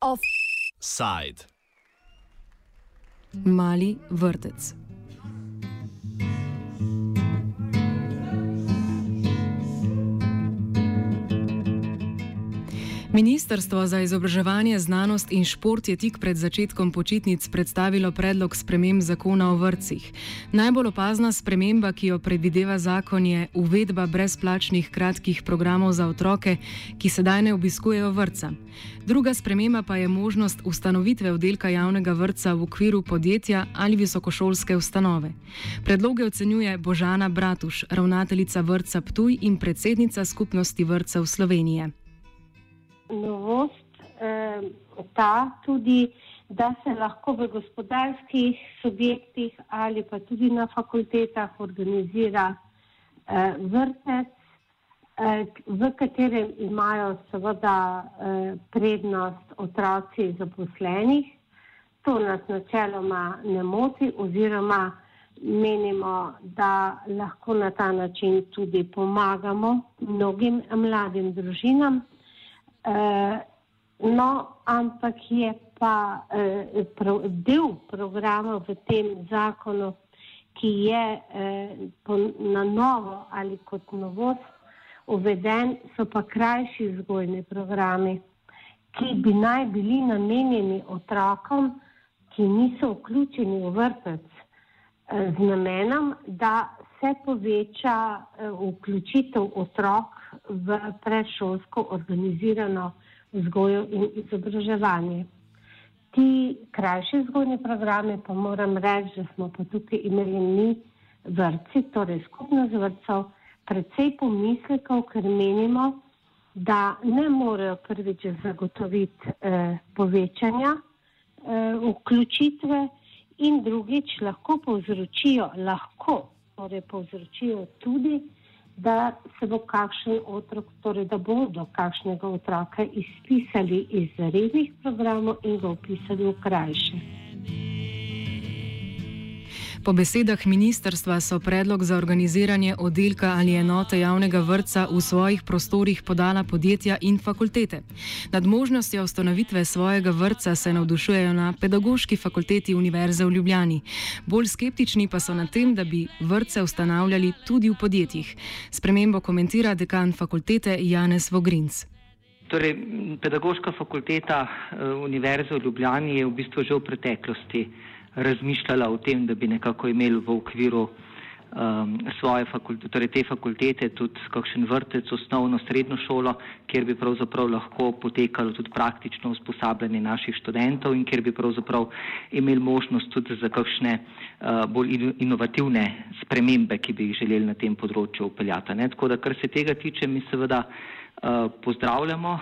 Offside. Mali vrtec. Ministrstvo za izobraževanje, znanost in šport je tik pred začetkom počitnic predstavilo predlog sprememb zakona o vrtcih. Najbolj opazna sprememba, ki jo predvideva zakon, je uvedba brezplačnih kratkih programov za otroke, ki sedaj ne obiskujejo vrtca. Druga sprememba pa je možnost ustanovitve oddelka javnega vrtca v okviru podjetja ali visokošolske ustanove. Predloge ocenjuje Božana Bratuš, ravnateljica vrtca Ptuj in predsednica skupnosti vrtcev Slovenije novost eh, ta tudi, da se lahko v gospodarskih subjektih ali pa tudi na fakultetah organizira eh, vrtec, eh, v katerem imajo seveda eh, prednost otroci zaposlenih. To nas načeloma ne moti oziroma menimo, da lahko na ta način tudi pomagamo mnogim mladim družinam. Uh, no, ampak je pa uh, pro, del programa v tem zakonu, ki je uh, po, na novo ali kot novost uveden, so pa krajši vzgojni programi, ki bi naj bili namenjeni otrokom, ki niso vključeni v vrtec, uh, z namenom, da se poveča uh, vključitev otrok v predšolsko organizirano vzgojo in izobraževanje. Ti krajši vzgojni programe pa moram reči, da smo pa tukaj imeli mi vrtci, torej skupnost vrtcev, predvsej pomislekov, ker menimo, da ne morejo prvič zagotoviti eh, povečanja eh, vključitve in drugič lahko povzročijo, lahko torej povzročijo tudi da se bo kakšen otrok, torej da bodo kakšnega otroka izpisali iz rednih programov in ga upisali v krajše. Po besedah ministrstva so predlog za organiziranje oddelka ali enote javnega vrtca v svojih prostorih podala podjetja in fakultete. Nad možnostjo ustanovitve svojega vrtca se navdušujejo na Pedagoški fakulteti Univerze v Ljubljani. Bolj skeptični pa so nad tem, da bi vrtce ustanavljali tudi v podjetjih. Spremembo komentira dekan fakultete Janez Vogrinc. Torej, pedagoška fakulteta eh, Univerze v Ljubljani je v bistvu že v preteklosti razmišljala o tem, da bi nekako imeli v okviru um, svoje fakultete, torej te fakultete, tudi kakšen vrtec, osnovno, srednjo šolo, kjer bi pravzaprav lahko potekalo tudi praktično usposabljanje naših študentov in kjer bi pravzaprav imeli možnost tudi za kakšne uh, bolj inovativne spremembe, ki bi jih želeli na tem področju upeljati. Ne? Tako da, kar se tega tiče, mi seveda uh, pozdravljamo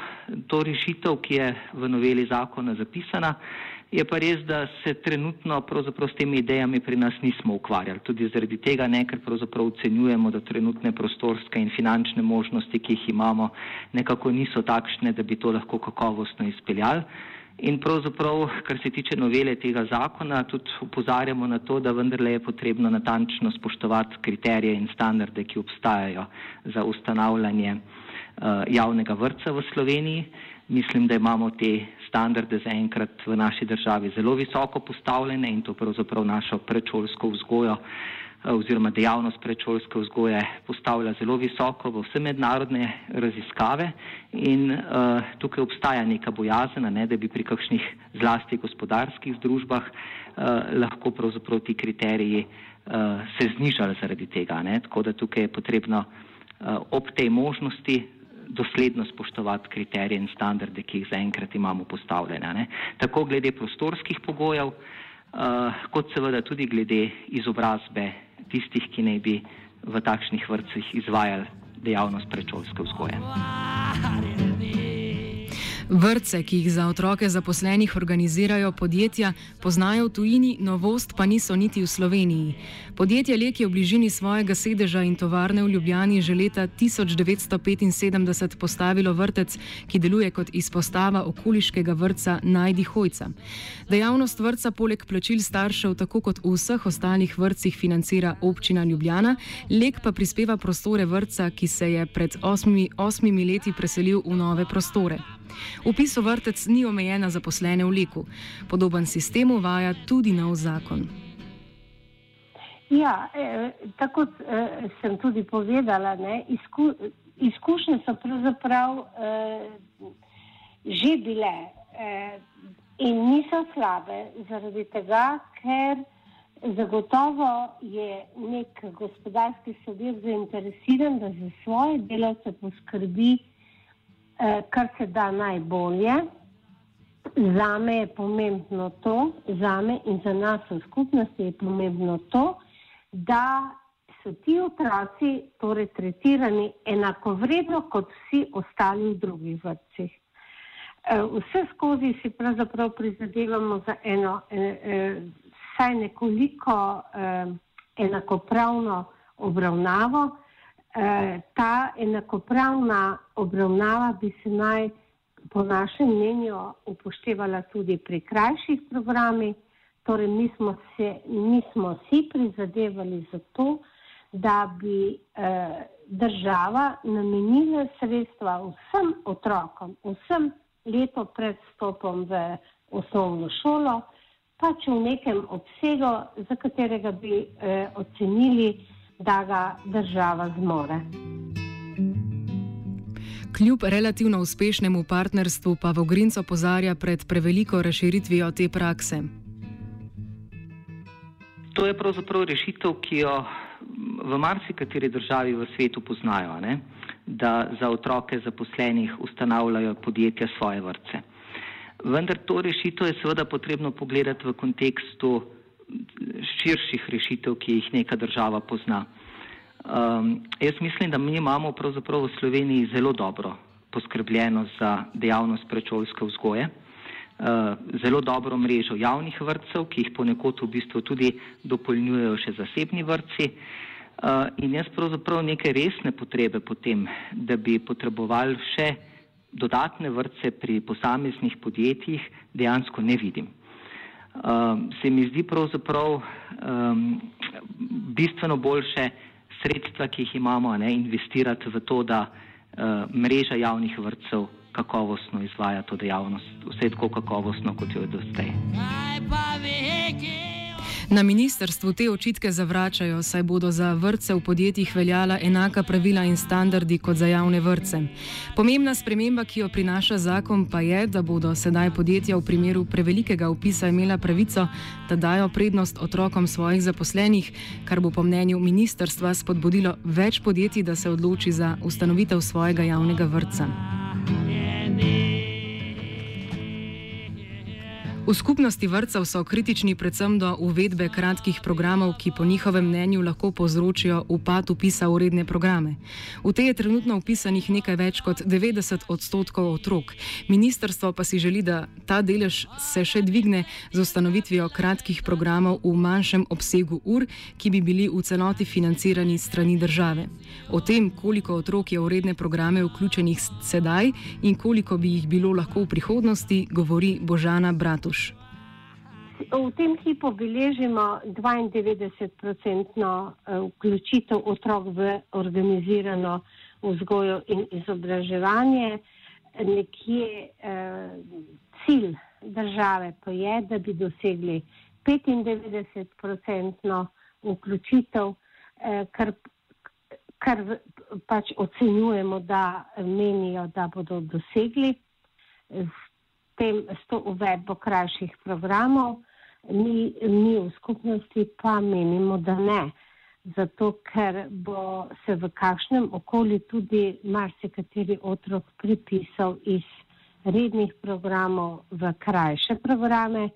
to rešitev, ki je v noveli zakona zapisana. Je pa res, da se trenutno s temi idejami pri nas nismo ukvarjali. Tudi zaradi tega ne, ker pravzaprav ocenjujemo, da trenutne prostorske in finančne možnosti, ki jih imamo, nekako niso takšne, da bi to lahko kakovostno izpeljali. In pravzaprav, kar se tiče novele tega zakona, tudi upozarjamo na to, da vendarle je potrebno natančno spoštovati kriterije in standarde, ki obstajajo za ustanavljanje uh, javnega vrca v Sloveniji. Mislim, da imamo te standarde zaenkrat v naši državi zelo visoko postavljene in to pravzaprav našo predšolsko vzgojo eh, oziroma dejavnost predšolske vzgoje postavlja zelo visoko v vse mednarodne raziskave in uh, tukaj obstaja neka bojazena, ne, da bi pri kakšnih zlasti gospodarskih združbah uh, lahko pravzaprav ti kriteriji uh, se znižali zaradi tega. Ne. Tako da tukaj je potrebno uh, ob tej možnosti dosledno spoštovati kriterije in standarde, ki jih zaenkrat imamo postavljene. Ne. Tako glede prostorskih pogojev, uh, kot seveda tudi glede izobrazbe tistih, ki naj bi v takšnih vrtcih izvajali dejavnost predšolske vzgoje. Vrtce, ki jih za otroke zaposlenih organizirajo podjetja, poznajo v tujini, novost pa niso niti v Sloveniji. Podjetje Lek je v bližini svojega sedeža in tovarne v Ljubljani že leta 1975 postavilo vrtec, ki deluje kot izpostava okoliškega vrtca Najdi Hojca. Dejavnost vrtca poleg plačil staršev, tako kot v vseh ostalih vrtcih, financira občina Ljubljana, Lek pa prispeva prostore vrtca, ki se je pred osmimi, osmimi leti preselil v nove prostore. Upis v vrtec ni omejen na zaposlene v liku. Podoben sistem uvaja tudi nov zakon. Ja, eh, tako eh, sem tudi povedala, ne, izku, izkušnje so pravzaprav eh, že bile eh, in niso slabe, zaradi tega, ker zagotovo je nek gospodarski subjekt zainteresiran, da za svoje delavce poskrbi Eh, kar se da najbolje. Za me je pomembno to, za me in za nas v skupnosti je pomembno to, da so ti otroci torej tretirani enakovredno kot vsi ostali v drugih vrtcih. Eh, vse skozi si pravzaprav prizadevamo za eno, eh, saj nekoliko enakopravno obravnavo, Eh, ta enakopravna obravnava bi se naj po našem mnenju upoštevala tudi pri krajših programih. Torej, mi smo, se, mi smo si prizadevali za to, da bi eh, država namenila sredstva vsem otrokom, vsem leto pred stopom v osnovno šolo, pač v nekem obsegu, za katerega bi eh, ocenili, da ga država zmore. Kljub relativno uspešnemu partnerstvu pa Vogrinc opozarja pred preveliko razširitvijo te prakse. To je pravzaprav rešitev, ki jo v marsikateri državi v svetu poznajo, ne? da za otroke zaposlenih ustanavljajo podjetja svoje vrtce. Vendar to rešitev je seveda potrebno pogledati v kontekstu širših rešitev, ki jih neka država pozna. Um, jaz mislim, da mi imamo pravzaprav v Sloveniji zelo dobro poskrbljeno za dejavnost prečovske vzgoje, uh, zelo dobro mrežo javnih vrtcev, ki jih ponekod v bistvu tudi dopolnjujejo še zasebni vrtci. Uh, in jaz pravzaprav neke resne potrebe potem, da bi potrebovali še dodatne vrtce pri posameznih podjetjih, dejansko ne vidim. Um, se mi zdi pravzaprav um, bistveno boljše sredstva, ki jih imamo, ne, investirati v to, da uh, mreža javnih vrtcev kakovostno izvaja to dejavnost, vse tako kakovostno, kot jo je do zdaj. Na ministrstvu te očitke zavračajo, saj bodo za vrtce v podjetjih veljala enaka pravila in standardi kot za javne vrtce. Pomembna sprememba, ki jo prinaša zakon, pa je, da bodo sedaj podjetja v primeru prevelikega upisa imela pravico, da dajo prednost otrokom svojih zaposlenih, kar bo po mnenju ministrstva spodbudilo več podjetij, da se odloči za ustanovitev svojega javnega vrtca. V skupnosti vrtcev so kritični predvsem do uvedbe kratkih programov, ki po njihovem mnenju lahko povzročijo upad upisa v redne programe. V te je trenutno upisanih nekaj več kot 90 odstotkov otrok. Ministrstvo pa si želi, da ta delež se še dvigne z ustanovitvijo kratkih programov v manjšem obsegu ur, ki bi bili v celoti financirani strani države. O tem, koliko otrok je v redne programe vključenih sedaj in koliko bi jih bilo lahko v prihodnosti, govori Božana Bratuš v tem hipu beležimo 92-odstotno eh, vključitev otrok v organizirano vzgojo in izobraževanje. Nekje eh, cilj države pa je, da bi dosegli 95-odstotno vključitev, eh, kar, kar pač ocenjujemo, da menijo, da bodo dosegli s, tem, s to uvedbo krajših programov mi, mi v skupnosti pa menimo, da ne. Zato, ker bo se v kakšnem okolju tudi marsikateri otrok pripisal iz rednih programov v krajše programe,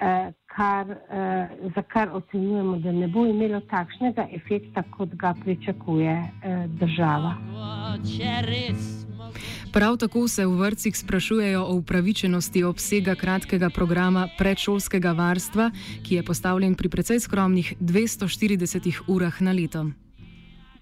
eh, kar, eh, za kar ocenjujemo, da ne bo imelo takšnega efekta, kot ga pričakuje eh, država. Prav tako se v vrcih sprašujejo o upravičenosti obsega kratkega programa predšolskega varstva, ki je postavljen pri precej skromnih 240 urah na leto.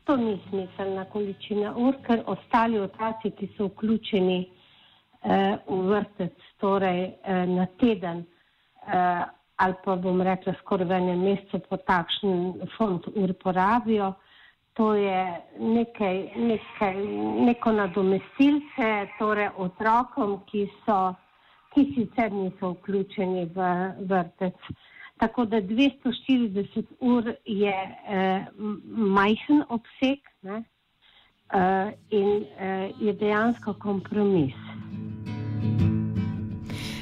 To ni smiselna količina ur, ker ostali otroci, ki so vključeni eh, v vrtec, torej eh, na teden eh, ali pa bom rekla skoraj v enem mesecu po takšen fond ur porabijo, to je nekaj, nekaj, neko nadomestilce, torej otrokom, ki, so, ki sicer niso vključeni v vrtec. Tako da 240 ur je eh, majhen obseg ne, eh, in eh, je dejansko kompromis.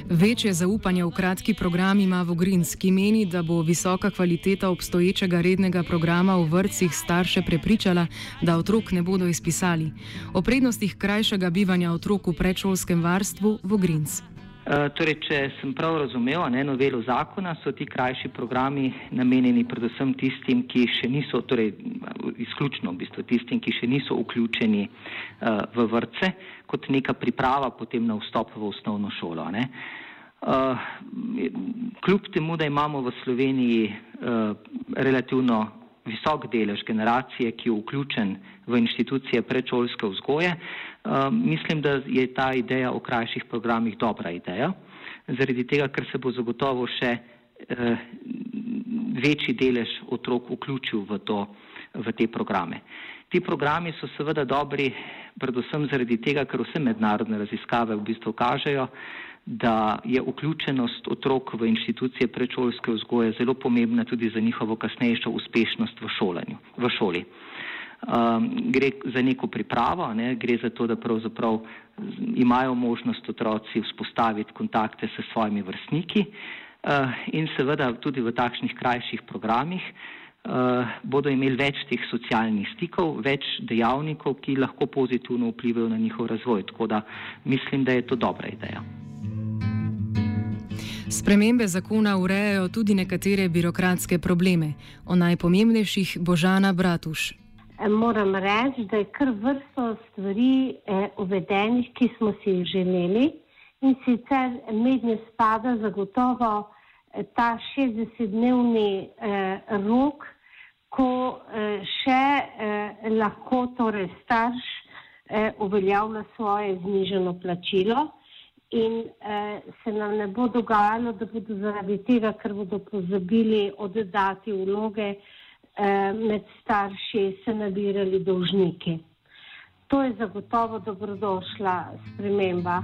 Večje zaupanje v kratki program ima Vogrins, ki meni, da bo visoka kvaliteta obstoječega rednega programa v vrtcih starše prepričala, da otrok ne bodo izpisali. O prednostih krajšega bivanja otrok v predšolskem varstvu Vogrins. Uh, torej, če sem prav razumel, ne novelo zakona, so ti krajši programi namenjeni predvsem tistim, ki še niso, torej izključno v bistvu tistim, ki še niso vključeni uh, v vrtce, kot neka priprava potem na vstop v osnovno šolo. Ne. Uh, kljub temu, da imamo v Sloveniji uh, relativno visok delež generacije, ki je vključen v inštitucije predšolske vzgoje, uh, mislim, da je ta ideja o krajših programih dobra ideja, zaradi tega, ker se bo zagotovo še uh, večji delež otrok vključil v, to, v te programe. Ti programi so seveda dobri predvsem zaradi tega, ker vse mednarodne raziskave v bistvu kažejo, da je vključenost otrok v inštitucije predšolske vzgoje zelo pomembna tudi za njihovo kasnejšo uspešnost v, šolanju, v šoli. Um, gre za neko pripravo, ne, gre za to, da pravzaprav imajo možnost otroci vzpostaviti kontakte s svojimi vrstniki uh, in seveda tudi v takšnih krajših programih uh, bodo imeli več teh socialnih stikov, več dejavnikov, ki lahko pozitivno vplivajo na njihov razvoj. Tako da mislim, da je to dobra ideja. Spremembe zakona urejajo tudi nekatere birokratske probleme. O najpomembnejših Božana Bratuš. E, moram reči, da je kar vrsto stvari eh, uvedenih, ki smo si jih želeli in sicer mednje spada zagotovo eh, ta 60-dnevni eh, rok, ko eh, še eh, lahko torej starš eh, uveljavlja svoje zniženo plačilo in eh, se nam ne bo dogajalo, da bodo zaradi tega, ker bodo pozabili oddati vloge eh, med starši, se nabirali dolžniki. To je zagotovo dobrodošla sprememba.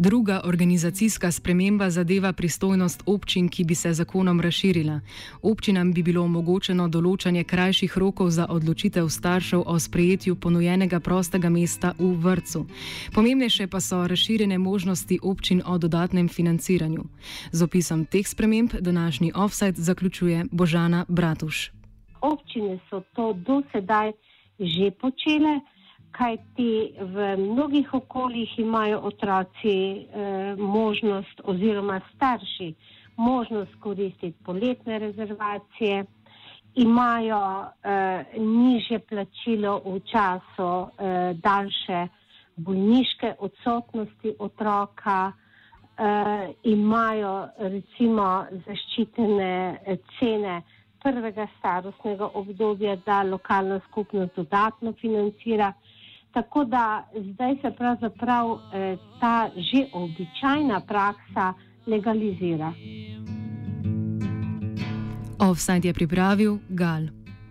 Druga organizacijska sprememba zadeva pristojnost občin, ki bi se zakonom razširila. Občinam bi bilo omogočeno določanje krajših rokov za odločitev staršev o sprejetju ponujenega prostega mesta v vrtu. Pomembnejše pa so razširjene možnosti občin o dodatnem financiranju. Z opisom teh sprememb današnji offset zaključuje Božana Bratuš. Občine so to do sedaj že počele kajti v mnogih okoljih imajo otroci eh, možnost oziroma starši možnost koristiti poletne rezervacije, imajo eh, niže plačilo v času eh, daljše bolniške odsotnosti otroka, eh, imajo recimo zaščitene cene prvega starostnega obdobja, da lokalna skupnost dodatno financira. Tako da zdaj se pravzaprav eh, ta že običajna praksa legalizira. Offside je pripravil Gal.